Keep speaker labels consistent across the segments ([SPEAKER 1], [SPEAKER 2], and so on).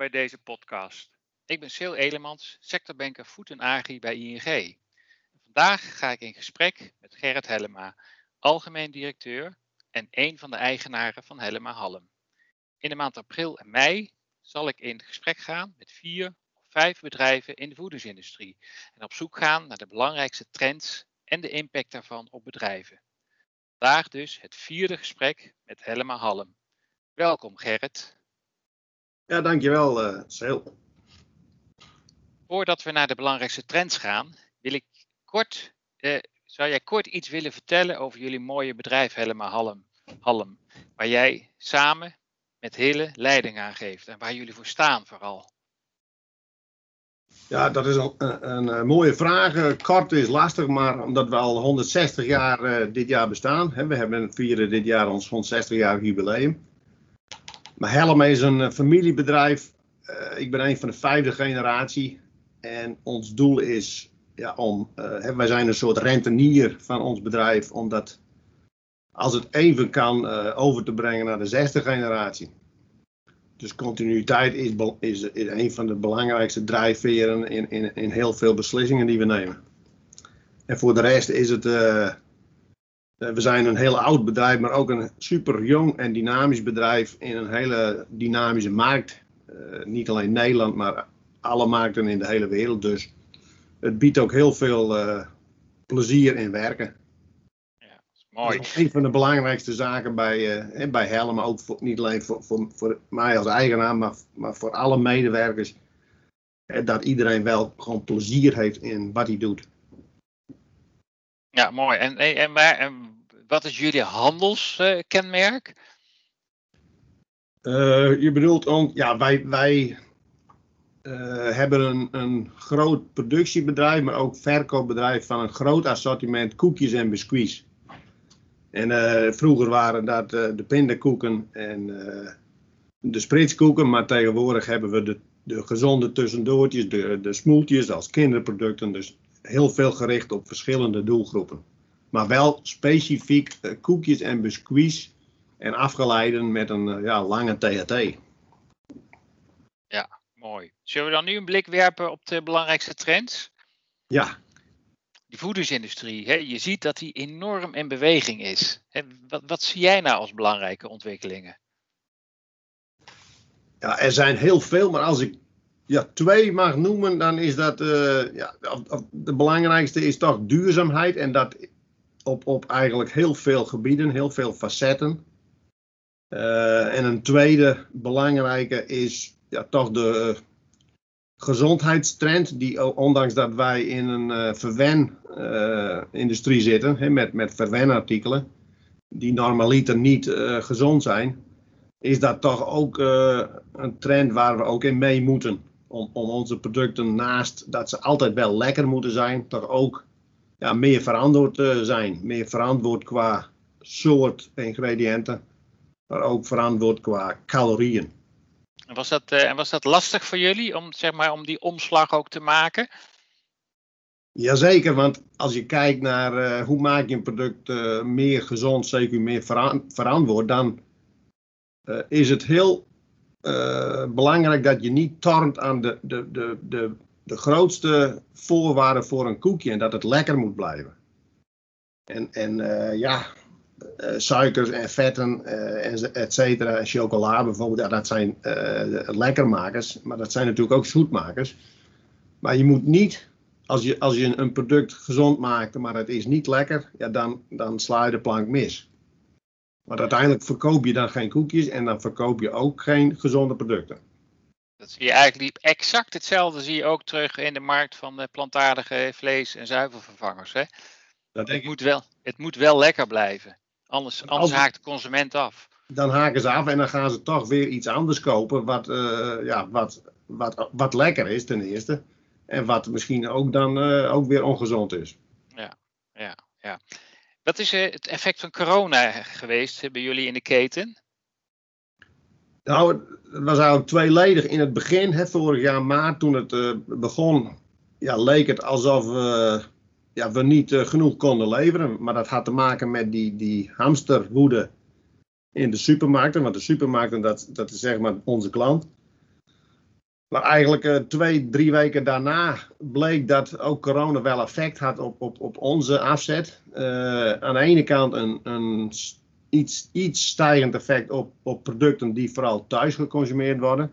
[SPEAKER 1] bij deze podcast. Ik ben Sil Elemans, sectorbanker Food en Agri bij ING. Vandaag ga ik in gesprek met Gerrit Hellema, algemeen directeur en een van de eigenaren van Hellema Halm. In de maand april en mei zal ik in gesprek gaan met vier of vijf bedrijven in de voedingsindustrie en op zoek gaan naar de belangrijkste trends en de impact daarvan op bedrijven. Vandaag dus het vierde gesprek met Hellema Halm. Welkom Gerrit.
[SPEAKER 2] Ja, dankjewel, uh, Seel.
[SPEAKER 1] Voordat we naar de belangrijkste trends gaan, wil ik kort, uh, zou jij kort iets willen vertellen over jullie mooie bedrijf Helma Halm, Halm, waar jij samen met Hille leiding aan geeft en waar jullie voor staan vooral?
[SPEAKER 2] Ja, dat is een, een, een, mooie vraag. Kort is lastig, maar omdat we al 160 jaar uh, dit jaar bestaan. Hè, we hebben vieren dit jaar ons 160 jaar jubileum. Maar Helm is een eh, familiebedrijf. Uh, ik ben een van de vijfde generatie. En ons doel is ja, om. Uh, wij zijn een soort rentenier van ons bedrijf. Omdat als het even kan over te brengen naar de zesde generatie. Dus continuïteit is, is, is een van de belangrijkste drijfveren in, in, in heel veel beslissingen die we nemen. En voor de rest is het. Eh, we zijn een heel oud bedrijf, maar ook een super jong en dynamisch bedrijf in een hele dynamische markt. Uh, niet alleen Nederland, maar alle markten in de hele wereld. Dus het biedt ook heel veel uh, plezier in werken.
[SPEAKER 1] Ja, is mooi.
[SPEAKER 2] Dat is een van de belangrijkste zaken bij, uh, bij Helm, maar ook voor, niet alleen voor, voor, voor mij als eigenaar, maar, maar voor alle medewerkers. dat iedereen wel gewoon plezier heeft in wat hij doet.
[SPEAKER 1] Ja, mooi. En, en, en, en wat is jullie handelskenmerk?
[SPEAKER 2] Uh, je bedoelt, om, ja, wij, wij uh, hebben een, een groot productiebedrijf, maar ook verkoopbedrijf van een groot assortiment koekjes en biscuits. En uh, vroeger waren dat de pindakoeken en de spritskoeken, maar tegenwoordig hebben we de, de gezonde tussendoortjes, de, de smoeltjes als kinderproducten. Dus heel veel gericht op verschillende doelgroepen. Maar wel specifiek uh, koekjes en biscuits en afgeleiden met een uh, ja, lange THT.
[SPEAKER 1] Ja, mooi. Zullen we dan nu een blik werpen op de belangrijkste trends?
[SPEAKER 2] Ja.
[SPEAKER 1] Die voedingsindustrie, hè, je ziet dat die enorm in beweging is. Wat, wat zie jij nou als belangrijke ontwikkelingen?
[SPEAKER 2] Ja, er zijn heel veel, maar als ik ja, twee mag noemen, dan is dat uh, ja, de belangrijkste is toch duurzaamheid. En dat op, op eigenlijk heel veel gebieden, heel veel facetten. Uh, en een tweede belangrijke is ja, toch de gezondheidstrend, die ondanks dat wij in een uh, verwen-industrie uh, zitten, met, met verwenartikelen, die normaliter niet gezond zijn, is dat toch ook een trend waar we ook in mee moeten. Om, om onze producten naast dat ze altijd wel lekker moeten zijn, toch ook ja, meer verantwoord uh, zijn. Meer verantwoord qua soort ingrediënten, maar ook verantwoord qua calorieën.
[SPEAKER 1] En was dat, uh, en was dat lastig voor jullie om, zeg maar, om die omslag ook te maken?
[SPEAKER 2] Jazeker, want als je kijkt naar uh, hoe maak je een product meer gezond, zeker meer verantwoord, dan is het heel belangrijk dat je niet tornt aan de, de, de, de de grootste voorwaarde voor een koekje en dat het lekker moet blijven. En, en uh, ja, uh, suikers en vetten, uh, et cetera, chocola bijvoorbeeld, dat zijn lekkermakers, maar dat zijn natuurlijk ook zoetmakers. Maar je moet niet, als je, als je een product gezond maakt, maar het is niet lekker, ja, dan, dan sla je de plank mis. Maar uiteindelijk verkoop je dan geen koekjes en dan verkoop je ook geen gezonde producten.
[SPEAKER 1] Dat zie je eigenlijk exact hetzelfde zie je ook terug in de markt van de plantaardige vlees- en zuivelvervangers. Hè? Dat het, moet wel, het moet wel lekker blijven. Anders, anders haakt de consument af.
[SPEAKER 2] Dan haken ze af en dan gaan ze toch weer iets anders kopen wat, uh, ja, wat, wat, wat lekker is ten eerste. En wat misschien ook dan uh, ook weer ongezond is.
[SPEAKER 1] Ja, ja, ja. Wat is uh, het effect van corona geweest bij jullie in de keten?
[SPEAKER 2] Nou, het was eigenlijk tweeledig. In het begin, vorig jaar maart, toen het uh, begon, ja, leek het alsof we, ja, we niet uh, genoeg konden leveren. Maar dat had te maken met die, die hamsterwoede in de supermarkten. Want de supermarkten, dat, dat is zeg maar onze klant. Maar eigenlijk twee, drie weken daarna bleek dat ook corona wel effect had op, op, op onze afzet. Aan de ene kant een, een iets, iets stijgend effect op, op producten die vooral thuis geconsumeerd worden.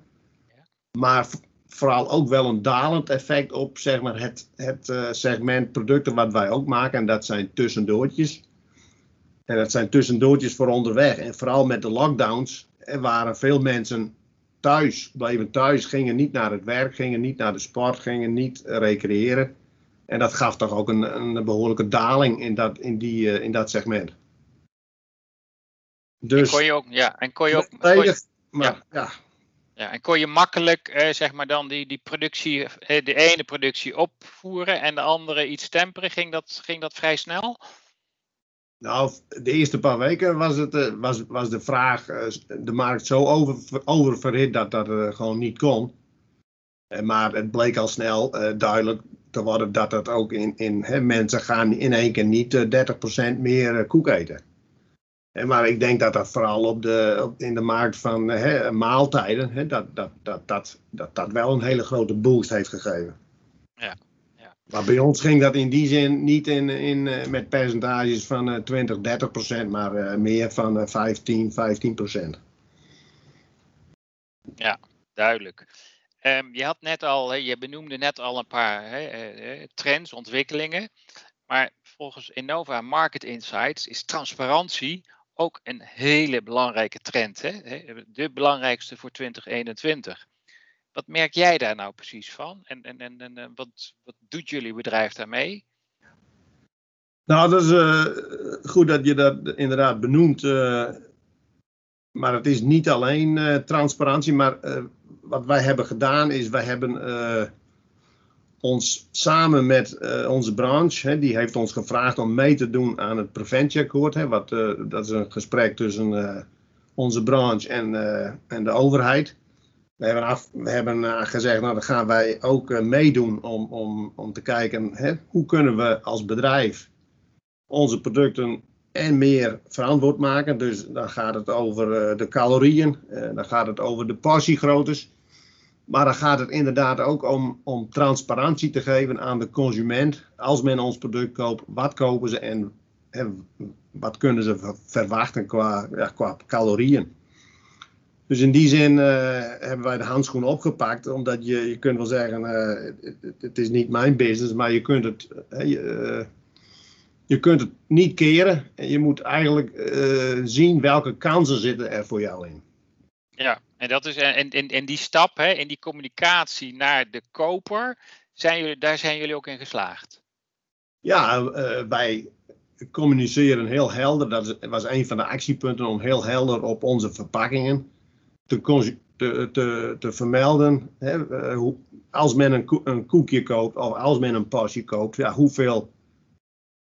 [SPEAKER 2] Maar vooral ook wel een dalend effect op zeg maar, het, het uh, segment producten wat wij ook maken. En dat zijn tussendoortjes. En dat zijn tussendoortjes voor onderweg. En vooral met de lockdowns er waren veel mensen thuis, bleven thuis, gingen niet naar het werk, gingen niet naar de sport, gingen niet recreëren. En dat gaf toch ook een, een behoorlijke daling in dat, in die, uh, in dat segment.
[SPEAKER 1] Dus, en kon je ook, ja, en kon je ook.
[SPEAKER 2] Kon je, maar, ja. ja.
[SPEAKER 1] Ja, en kon je makkelijk eh, zeg maar dan die, die productie, eh, de ene productie opvoeren en de andere iets temperen? Ging dat, ging dat vrij snel?
[SPEAKER 2] Nou, de eerste paar weken was, het, uh, was, was de vraag, uh, de markt zo over, oververhit dat dat gewoon niet kon. maar het bleek al snel duidelijk te worden dat het ook in, in hè, mensen gaan in één keer niet 30% meer koek eten. Maar ik denk dat dat vooral op de, op, in de markt van hè, maaltijden, hè, dat, dat, dat, dat, dat dat wel een hele grote boost heeft gegeven.
[SPEAKER 1] Ja. ja.
[SPEAKER 2] Maar bij ons ging dat in die zin niet in, in, met percentages van 20, 30 procent, maar meer van 15, 15 procent.
[SPEAKER 1] Ja, duidelijk. Um, je had net al, je benoemde net al een paar hè, trends, ontwikkelingen. Maar volgens Innova Market Insights is transparantie ook een hele belangrijke trend. Hè? De belangrijkste voor 2021. Wat merk jij daar nou precies van? En, en, en, en wat, wat doet jullie bedrijf daarmee?
[SPEAKER 2] Nou, dat is uh, goed dat je dat inderdaad benoemt. Uh, maar het is niet alleen uh, transparantie. Maar wat wij hebben gedaan is, wij hebben ons samen met uh, onze branche, hè, die heeft ons gevraagd om mee te doen aan het preventieakkoord. Hè, wat, uh, dat is een gesprek tussen uh, onze branche en, en de overheid. We hebben, we hebben gezegd, nou dan gaan wij ook meedoen om, om, om te kijken hè, hoe kunnen we als bedrijf onze producten en meer verantwoord maken. Dus dan gaat het over de calorieën, dan gaat het over de portiegroottes. Maar dan gaat het inderdaad ook om, om transparantie te geven aan de consument. Als men ons product koopt, wat kopen ze en, wat kunnen ze verwachten qua, ja, qua calorieën. Dus in die zin uh, hebben wij de handschoen opgepakt, omdat je, je kunt wel zeggen, uh, het, is niet mijn business, maar je kunt het, je, je, kunt het niet keren. En je moet eigenlijk zien welke kansen zitten er voor jou in.
[SPEAKER 1] Ja, en, dat is, en, en, en die stap hè, in die communicatie naar de koper, zijn jullie, daar zijn jullie ook in geslaagd?
[SPEAKER 2] Ja, uh, wij communiceren heel helder. Dat was een van de actiepunten om heel helder op onze verpakkingen te, te, te, te vermelden. Hè, uh, hoe, als men een, ko een, koekje koopt of als men een pasje koopt, ja, hoeveel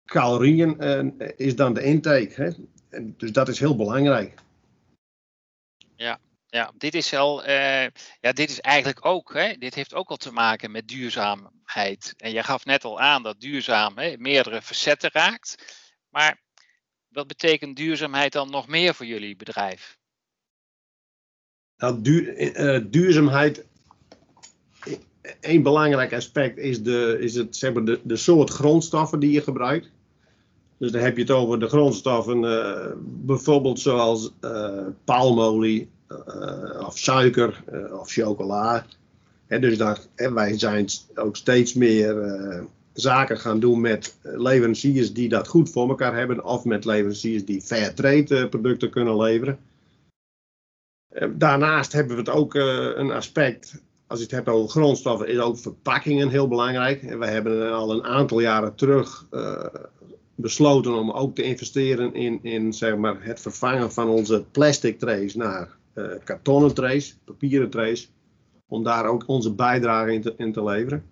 [SPEAKER 2] calorieën uh, is dan de intake? Hè? En dus dat is heel belangrijk.
[SPEAKER 1] Ja, ja, dit is wel, uh, ja, dit is eigenlijk ook, hè, dit heeft ook al te maken met duurzaamheid. En je gaf net al aan dat duurzaam meerdere facetten raakt. Maar wat betekent duurzaamheid dan nog meer voor jullie bedrijf?
[SPEAKER 2] Nou, duur, uh, duurzaamheid, één belangrijk aspect is, de, is het, zeg maar, de, de soort grondstoffen die je gebruikt. Dus dan heb je het over de grondstoffen, uh, bijvoorbeeld zoals palmolie, of suiker uh, of chocola. dus daar, wij zijn ook steeds meer uh, zaken gaan doen met leveranciers die dat goed voor elkaar hebben, of met leveranciers die fair trade producten kunnen leveren. Daarnaast hebben we het ook een aspect, als je het hebt over grondstoffen, is ook verpakkingen heel belangrijk. En we hebben al een aantal jaren terug besloten om ook te investeren in, in zeg maar, het vervangen van onze plastic trays naar kartonnen trays, papieren trays, om daar ook onze bijdrage in te, leveren.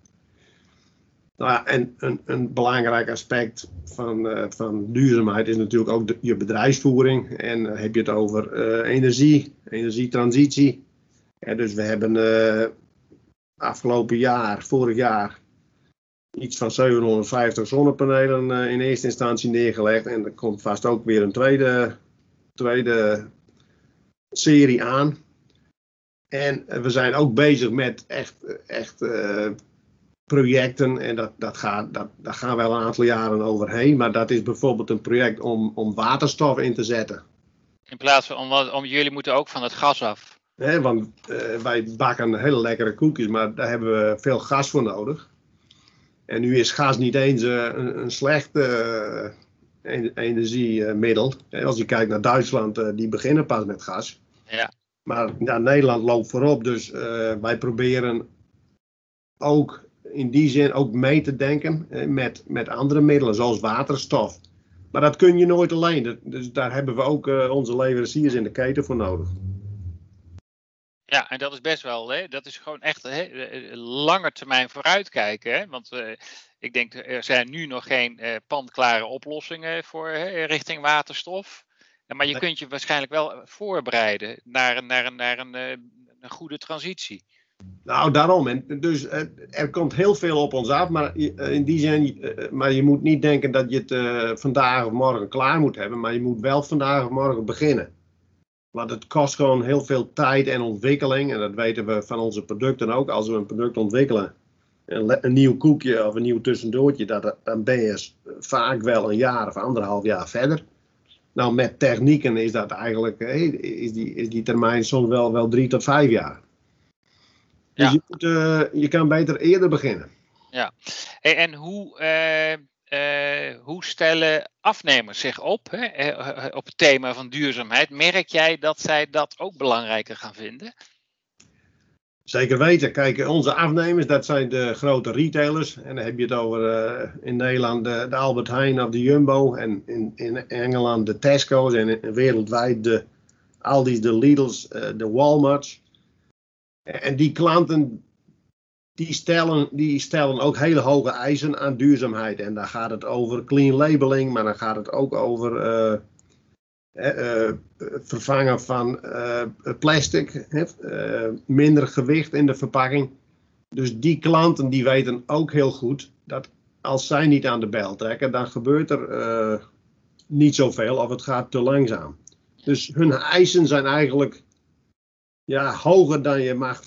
[SPEAKER 2] Nou en een, een belangrijk aspect van, uh, van duurzaamheid is natuurlijk ook je bedrijfsvoering. En uh, heb je het over energie, energietransitie. Dus we hebben afgelopen jaar, vorig jaar, iets van 750 zonnepanelen in eerste instantie neergelegd. En er komt vast ook weer een tweede, tweede serie aan. En we zijn ook bezig met echt, echt projecten. En dat, dat gaat, dat, daar gaan wel een aantal jaren overheen. Maar dat is bijvoorbeeld een project om, om waterstof in te zetten.
[SPEAKER 1] In plaats van, om, om jullie moeten ook van het gas af.
[SPEAKER 2] He, want wij bakken hele lekkere koekjes, maar daar hebben we veel gas voor nodig. En nu is gas niet eens een, een slecht energiemiddel. Als je kijkt naar Duitsland, die beginnen pas met gas.
[SPEAKER 1] Ja.
[SPEAKER 2] Maar ja, Nederland loopt voorop, dus uh, wij proberen ook in die zin ook mee te denken met, met andere middelen, zoals waterstof. Maar dat kun je nooit alleen. Dus daar hebben we ook onze leveranciers in de keten voor nodig.
[SPEAKER 1] Ja, en dat is best wel, hè, dat is gewoon echt hè, lange termijn vooruitkijken. Hè? Want uh, ik denk, er zijn nu nog geen uh, pandklare oplossingen voor hè, richting waterstof. Maar je kunt je waarschijnlijk wel voorbereiden naar, naar, naar een, een goede transitie.
[SPEAKER 2] Nou, daarom. En dus er komt heel veel op ons af, maar in die zin, maar je moet niet denken dat je het vandaag of morgen klaar moet hebben, maar je moet wel vandaag of morgen beginnen. Want het kost gewoon heel veel tijd en ontwikkeling, en dat weten we van onze producten ook. Als we een product ontwikkelen, een, een nieuw koekje of een nieuw tussendoortje, dat, dan ben je vaak wel een jaar of anderhalf jaar verder. Nou, met technieken is dat eigenlijk, is die, is die termijn soms wel, wel drie tot vijf jaar. Dus ja. je, moet, uh, je kan beter eerder beginnen.
[SPEAKER 1] Ja, hey, en hoe, uh, uh, hoe stellen afnemers zich op hè, op het thema van duurzaamheid? Merk jij dat zij dat ook belangrijker gaan vinden?
[SPEAKER 2] Zeker weten. Kijk, onze afnemers, dat zijn de grote retailers. En dan heb je het over in Nederland de, Albert Heijn of de Jumbo. En in, in Engeland de Tesco's. En, en wereldwijd de Aldi's, de Lidl's, de Walmart's. En die klanten die stellen, die stellen ook hele hoge eisen aan duurzaamheid. En daar gaat het over clean labeling, maar dan gaat het ook over uh, uh, vervangen van plastic, minder gewicht in de verpakking. Dus die klanten die weten ook heel goed dat als zij niet aan de bel trekken, dan gebeurt er niet zoveel of het gaat te langzaam. Dus hun eisen zijn eigenlijk ja, hoger dan je mag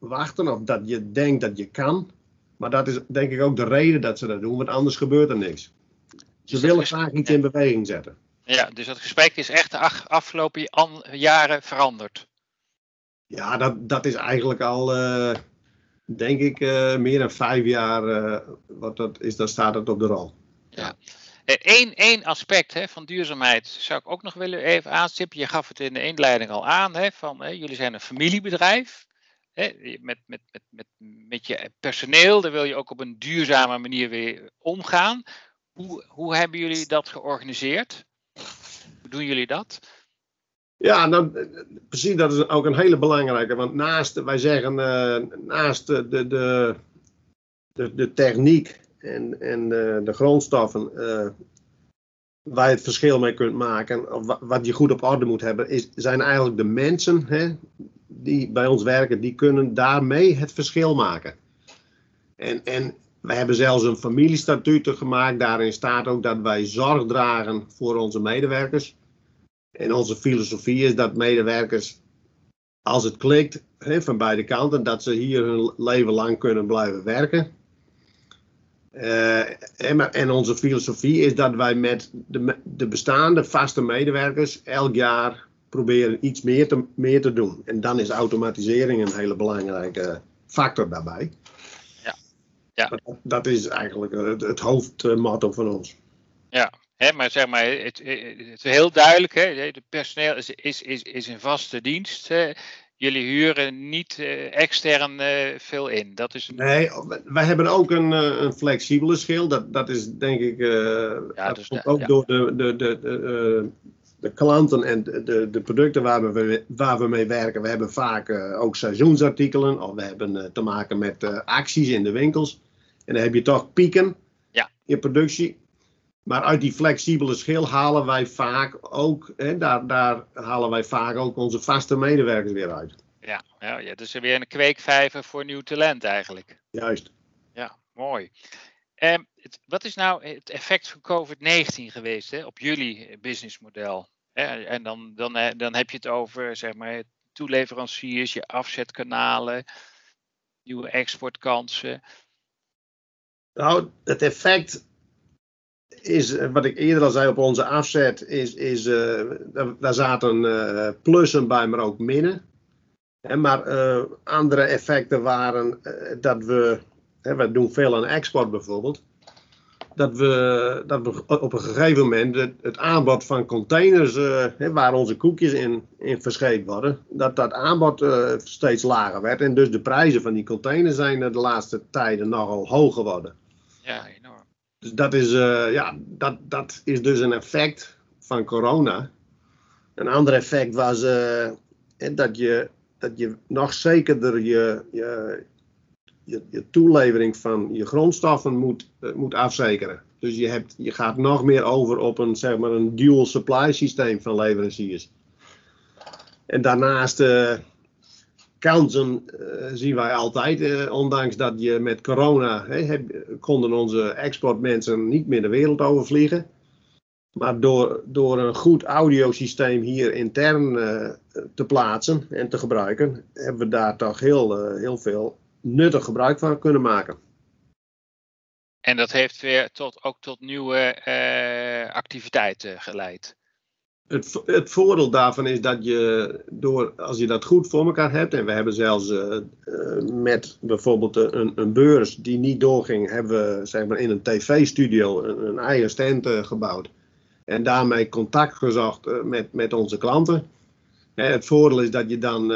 [SPEAKER 2] verwachten of dat je denkt dat je kan. Maar dat is denk ik ook de reden dat ze dat doen, want anders gebeurt er niks. Ze dus willen graag iets in beweging zetten.
[SPEAKER 1] Ja, dus dat gesprek is echt de afgelopen jaren veranderd.
[SPEAKER 2] Ja, dat, dat is eigenlijk al, uh, denk ik, uh, meer dan vijf jaar. Uh, wat dat is, dan staat het op de rol.
[SPEAKER 1] Ja. Eén eh, één aspect hè, van duurzaamheid zou ik ook nog willen even aanstippen. Je gaf het in de inleiding al aan, hè, van, hè, jullie zijn een familiebedrijf. Hè, met, met, met, met, met je personeel, daar wil je ook op een duurzame manier weer omgaan. Hoe, hoe hebben jullie dat georganiseerd? Hoe doen jullie dat?
[SPEAKER 2] Ja, nou, precies, dat is ook een hele belangrijke. Want naast, wij zeggen, uh, naast de, de, de, de techniek en, en de, de grondstoffen uh, waar je het verschil mee kunt maken, of wat je goed op orde moet hebben, is, zijn eigenlijk de mensen hè, die bij ons werken, die kunnen daarmee het verschil maken. En, en wij hebben zelfs een familiestatuten gemaakt. Daarin staat ook dat wij zorg dragen voor onze medewerkers. En onze filosofie is dat medewerkers, als het klikt, van beide kanten, dat ze hier hun leven lang kunnen blijven werken. Uh, en onze filosofie is dat wij met de, de, bestaande vaste medewerkers elk jaar proberen iets meer te, meer te doen. En dan is automatisering een hele belangrijke factor daarbij.
[SPEAKER 1] Ja. ja.
[SPEAKER 2] Dat, dat is eigenlijk het, het hoofdmotto van ons.
[SPEAKER 1] Ja, He, maar zeg maar, het, het, is heel duidelijk, hè, het personeel is, is, is, is in vaste dienst. Hè jullie huren niet uh, extern uh, veel in. Dat is
[SPEAKER 2] Nee, wij hebben ook een, een flexibele schil. Dat, dat is denk ik ja, dat dus komt ook ja. door de, de, de, de, de klanten en de, de producten waar we, waar we mee werken. We hebben vaak ook seizoensartikelen of we hebben te maken met acties in de winkels. En dan heb je toch pieken
[SPEAKER 1] ja.
[SPEAKER 2] in productie. Maar uit die flexibele schil halen wij vaak ook, hè, daar, daar halen wij vaak ook onze vaste medewerkers weer uit.
[SPEAKER 1] Ja, ja, ja dus weer een kweekvijver voor nieuw talent eigenlijk.
[SPEAKER 2] Juist.
[SPEAKER 1] Ja, mooi. Het, wat is nou het effect van COVID-19 geweest hè, op jullie businessmodel? En dan, dan, eh, dan heb je het over zeg maar, toeleveranciers, je afzetkanalen, nieuwe exportkansen?
[SPEAKER 2] Nou, het effect is, wat ik eerder al zei op onze afzet, is, is uh, daar zaten uh, plussen bij, maar ook minnen. En maar andere effecten waren dat we, hè, we doen veel aan export bijvoorbeeld, dat we, dat we op een gegeven moment het, het aanbod van containers, hè, waar onze koekjes in, in verscheept worden, dat dat aanbod steeds lager werd. En dus de prijzen van die containers zijn de laatste tijden nogal hoog geworden.
[SPEAKER 1] Ja, enorm.
[SPEAKER 2] Dus dat is, uh, ja, dat, dat is dus een effect van corona. Een ander effect was dat, je, dat je nog zekerder je, je, je, je toelevering van je grondstoffen moet, uh, moet afzekeren. Dus je, hebt, je gaat nog meer over op een, zeg maar een dual supply systeem van leveranciers. En daarnaast kansen uh, zien wij altijd, uh, ondanks dat je met corona konden onze exportmensen niet meer de wereld overvliegen. Maar door, door een goed audiosysteem hier intern uh, te plaatsen en te gebruiken, hebben we daar toch heel, heel veel nuttig gebruik van kunnen maken.
[SPEAKER 1] En dat heeft weer tot, ook tot nieuwe activiteiten geleid.
[SPEAKER 2] Het, het, voordeel daarvan is dat je, door, als je dat goed voor elkaar hebt, en we hebben zelfs uh, uh, met bijvoorbeeld een, een, beurs die niet doorging, hebben we zeg maar, in een tv-studio een, een, eigen stand uh, gebouwd. En daarmee contact gezocht met, met onze klanten. het voordeel is dat je dan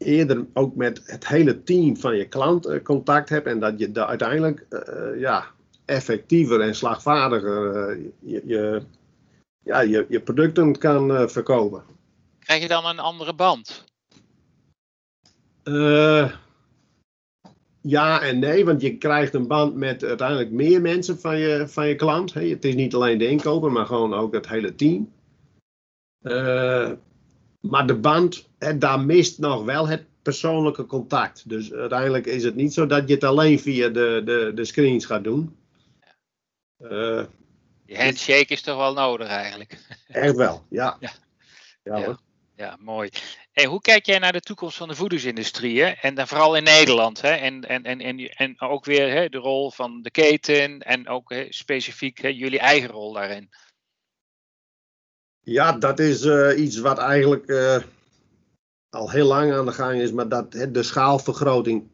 [SPEAKER 2] eerder ook met het hele team van je klant contact hebt en dat je uiteindelijk ja, effectiever en slagvaardiger je, je ja, je, je producten kan uh, verkopen.
[SPEAKER 1] Krijg je dan een andere band?
[SPEAKER 2] Ja en nee, want je krijgt een band met uiteindelijk meer mensen van je, van je klant. Hey, het is niet alleen de inkoper, maar gewoon ook het hele team. Maar de band, daar mist nog wel het persoonlijke contact. Dus uiteindelijk is het niet zo dat je het alleen via de, de, de screens gaat doen.
[SPEAKER 1] Uh, die handshake is toch wel nodig eigenlijk?
[SPEAKER 2] Echt wel, ja.
[SPEAKER 1] Ja, ja, ja, ja mooi. Hey, hoe kijk jij naar de toekomst van de voedingsindustrie? Hè? En dan vooral in Nederland. Hè? En, en, en, en, en ook weer hè, de rol van de keten en ook hè, specifiek hè, jullie eigen rol daarin.
[SPEAKER 2] Ja, dat is uh, iets wat eigenlijk uh, al heel lang aan de gang is, maar dat de schaalvergroting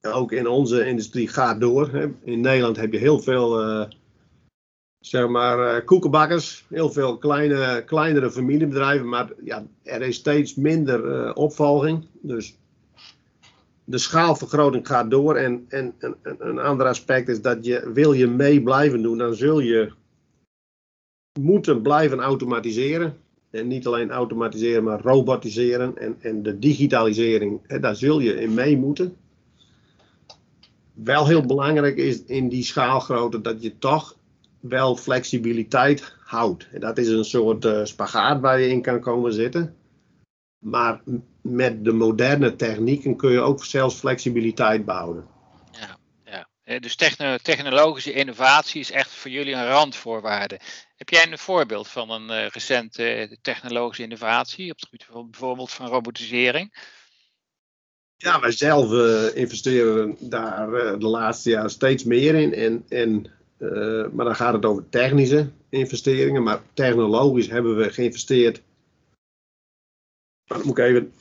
[SPEAKER 2] ook in onze industrie gaat door. In Nederland heb je heel veel uh, zeg maar, koekenbakkers. Heel veel kleine, kleinere familiebedrijven, maar ja, er is steeds minder opvolging. Dus de schaalvergroting gaat door. En, en, en, een ander aspect is dat je, wil je mee blijven doen, dan zul je moeten blijven automatiseren. En niet alleen automatiseren, maar robotiseren. En, en de digitalisering, hè, daar zul je in mee moeten. Wel heel belangrijk is in die schaalgrootte dat je toch wel flexibiliteit houdt. En dat is een soort uh, spagaat waar je in kan komen zitten. Maar met de moderne technieken kun je ook zelfs flexibiliteit behouden.
[SPEAKER 1] Ja. dus techno technologische innovatie is echt voor jullie een randvoorwaarde. Heb jij een voorbeeld van een uh, recente technologische innovatie op het gebied van bijvoorbeeld van robotisering?
[SPEAKER 2] Ja, wij zelf investeren daar de laatste jaren steeds meer in. En, en maar dan gaat het over technische investeringen. Maar technologisch hebben we geïnvesteerd. Dan moet ik even.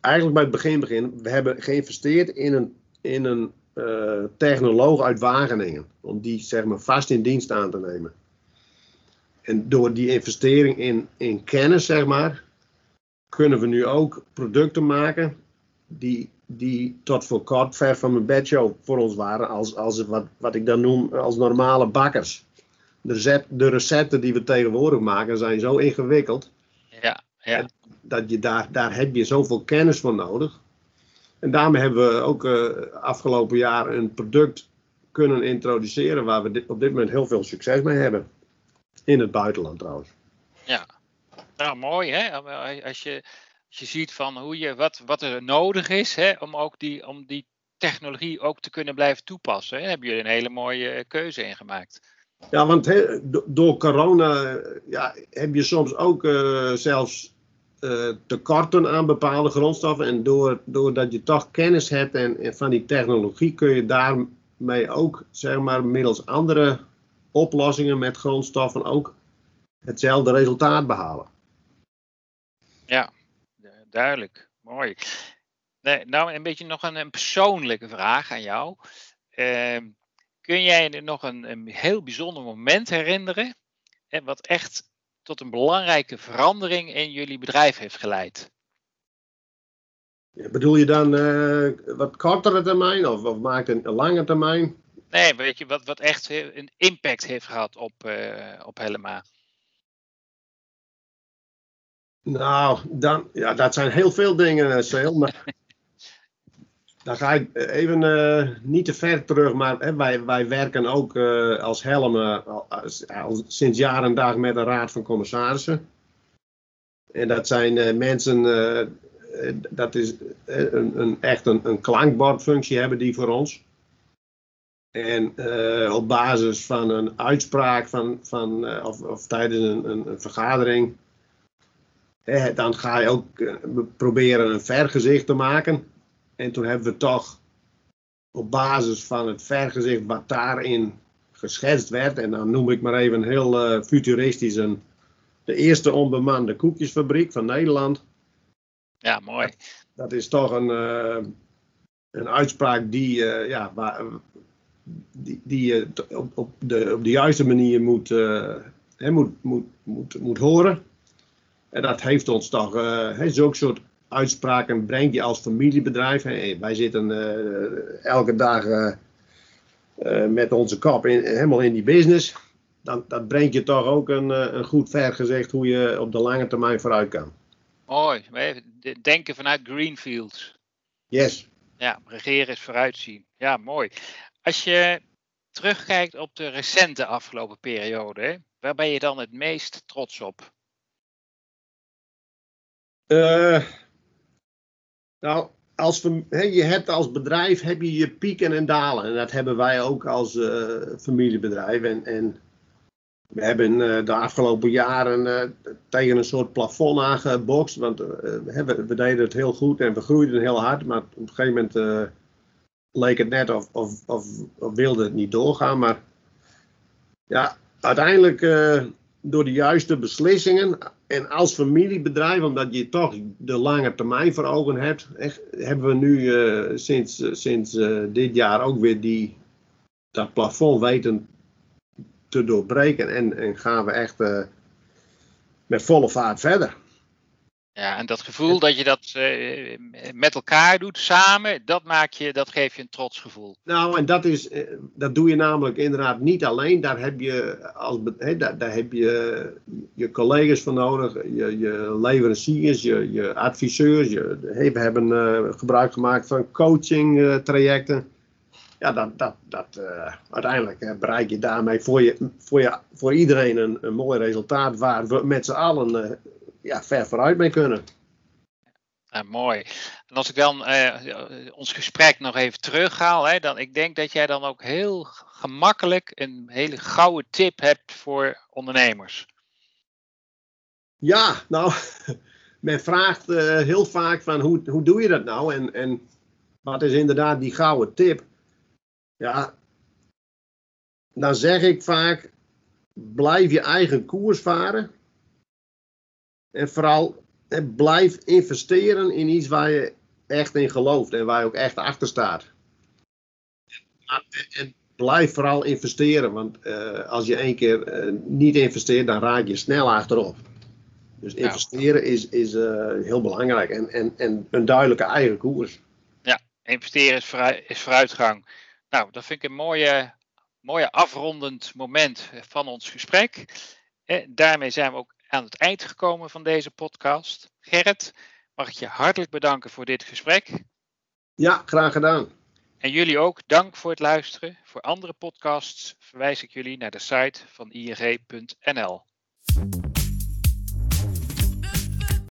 [SPEAKER 2] Eigenlijk bij het begin beginnen. We hebben geïnvesteerd in een, in een uh, technoloog uit Wageningen. Om die zeg maar vast in dienst aan te nemen. En door die investering in, in kennis, zeg maar, kunnen we nu ook producten maken die die tot voor kort ver van mijn bedshow voor ons waren, als, als wat, wat ik dan noem als normale bakkers. De, recept, de recepten die we tegenwoordig maken zijn zo ingewikkeld.
[SPEAKER 1] Ja, ja.
[SPEAKER 2] Dat je daar, daar heb je zoveel kennis voor nodig. En daarmee hebben we ook uh, afgelopen jaar een product kunnen introduceren waar we op dit moment heel veel succes mee hebben. In het buitenland trouwens.
[SPEAKER 1] Ja, nou mooi hè. Als je als je ziet van hoe je, wat, wat er nodig is hè, om, ook die, om die technologie ook te kunnen blijven toepassen. Hè, hebben jullie een hele mooie eh, keuze in gemaakt.
[SPEAKER 2] Ja, want he, door corona ja, heb je soms ook uh, zelfs tekorten aan bepaalde grondstoffen. En door, doordat je toch kennis hebt en, van die technologie, kun je daarmee ook, zeg maar, middels andere oplossingen met grondstoffen ook hetzelfde resultaat behalen.
[SPEAKER 1] Ja, duidelijk. Mooi. Nee, nou, een beetje nog een, persoonlijke vraag aan jou. Uh, kun jij nog een, een heel bijzonder moment herinneren? En wat echt tot een belangrijke verandering in jullie bedrijf heeft geleid?
[SPEAKER 2] Bedoel je dan uh, wat kortere termijn of, of maakt een, een lange termijn?
[SPEAKER 1] Nee, weet je, wat, wat echt een impact heeft gehad op, uh, op Helema.
[SPEAKER 2] Nou, dan, ja, dat zijn heel veel dingen, Seel. Maar dan ga ik even uh, niet te ver terug, maar hè, wij, wij werken ook uh, als Helmen sinds jaar en dag met een raad van commissarissen. En dat zijn mensen, dat is een, een, echt een, een klankbordfunctie hebben die voor ons. En op basis van een uitspraak van, van, of, of tijdens een, een, een vergadering, dan ga je ook proberen een vergezicht te maken en toen hebben we toch op basis van het vergezicht wat daarin geschetst werd, en dan noem ik maar even heel uh, futuristisch een, de eerste onbemande koekjesfabriek van Nederland.
[SPEAKER 1] Ja, mooi.
[SPEAKER 2] Dat, is toch een, uh, een uitspraak die, uh, ja, waar, die, die je op, op, de, op de juiste manier moet, moet, moet, moet, moet horen. En dat heeft ons toch uh, zo'n soort uitspraken breng je als familiebedrijf. Wij zitten uh, elke dag uh, uh, met onze kop in, helemaal in die business. Dan, dat brengt je toch ook een, een goed vergezicht hoe je op de lange termijn vooruit kan.
[SPEAKER 1] Mooi. Denken vanuit Greenfields.
[SPEAKER 2] Yes.
[SPEAKER 1] Ja, regeren is vooruitzien. Ja, mooi. Als je terugkijkt op de recente afgelopen periode, waar ben je dan het meest trots op?
[SPEAKER 2] Uh, nou, als, je hebt als bedrijf heb je je pieken en dalen. En dat hebben wij ook als uh, familiebedrijf. En, en, we hebben uh, de afgelopen jaren uh, tegen een soort plafond aangebokst. Want we, we, deden het heel goed en we groeiden heel hard. Maar op een gegeven moment leek het net of, of, of, of, wilde het niet doorgaan. Maar ja, uiteindelijk door de juiste beslissingen en als familiebedrijf, omdat je toch de lange termijn voor ogen hebt, hebben we nu uh, sinds, uh, sinds uh, dit jaar ook weer die, dat plafond weten te doorbreken en, en gaan we echt met volle vaart verder.
[SPEAKER 1] Ja, en dat gevoel dat je dat uh, met elkaar doet, samen, dat, maak je, dat geeft je een trots gevoel.
[SPEAKER 2] Nou, en dat, is, uh, dat doe je namelijk inderdaad niet alleen. Daar heb je, als, he, daar, daar, heb je je collega's voor nodig, je, je leveranciers, je, je adviseurs. Je, hey, we hebben uh, gebruik gemaakt van coaching trajecten. Ja, dat, dat, dat, uiteindelijk bereik je daarmee voor, je, voor, je, voor iedereen een, een mooi resultaat waar we met z'n allen ja, ver vooruit mee kunnen.
[SPEAKER 1] Mooi. En als ik dan uh, ons gesprek nog even terughaal, hè, dan ik denk dat jij dan ook heel gemakkelijk een hele gouden tip hebt voor ondernemers.
[SPEAKER 2] Ja, nou, men vraagt uh, heel vaak van hoe, hoe doe je dat nou? En, en wat is inderdaad die gouden tip? Ja, dan zeg ik vaak, blijf je eigen koers varen. En vooral blijf investeren in iets waar je echt in gelooft en waar je ook echt achter staat. En blijf vooral investeren, want uh, als je één keer uh, niet investeert, dan raak je snel achterop. Dus investeren is, is uh, heel belangrijk en, en, en een duidelijke eigen koers.
[SPEAKER 1] Ja, investeren is, vooruit, is vooruitgang. Nou, dat vind ik een mooie, mooie afrondend moment van ons gesprek. daarmee zijn we ook aan het eind gekomen van deze podcast. Gerrit, mag ik je hartelijk bedanken voor dit gesprek.
[SPEAKER 2] Ja, graag gedaan.
[SPEAKER 1] En jullie ook, dank voor het luisteren. Voor andere podcasts verwijs ik jullie naar de site van ing.nl.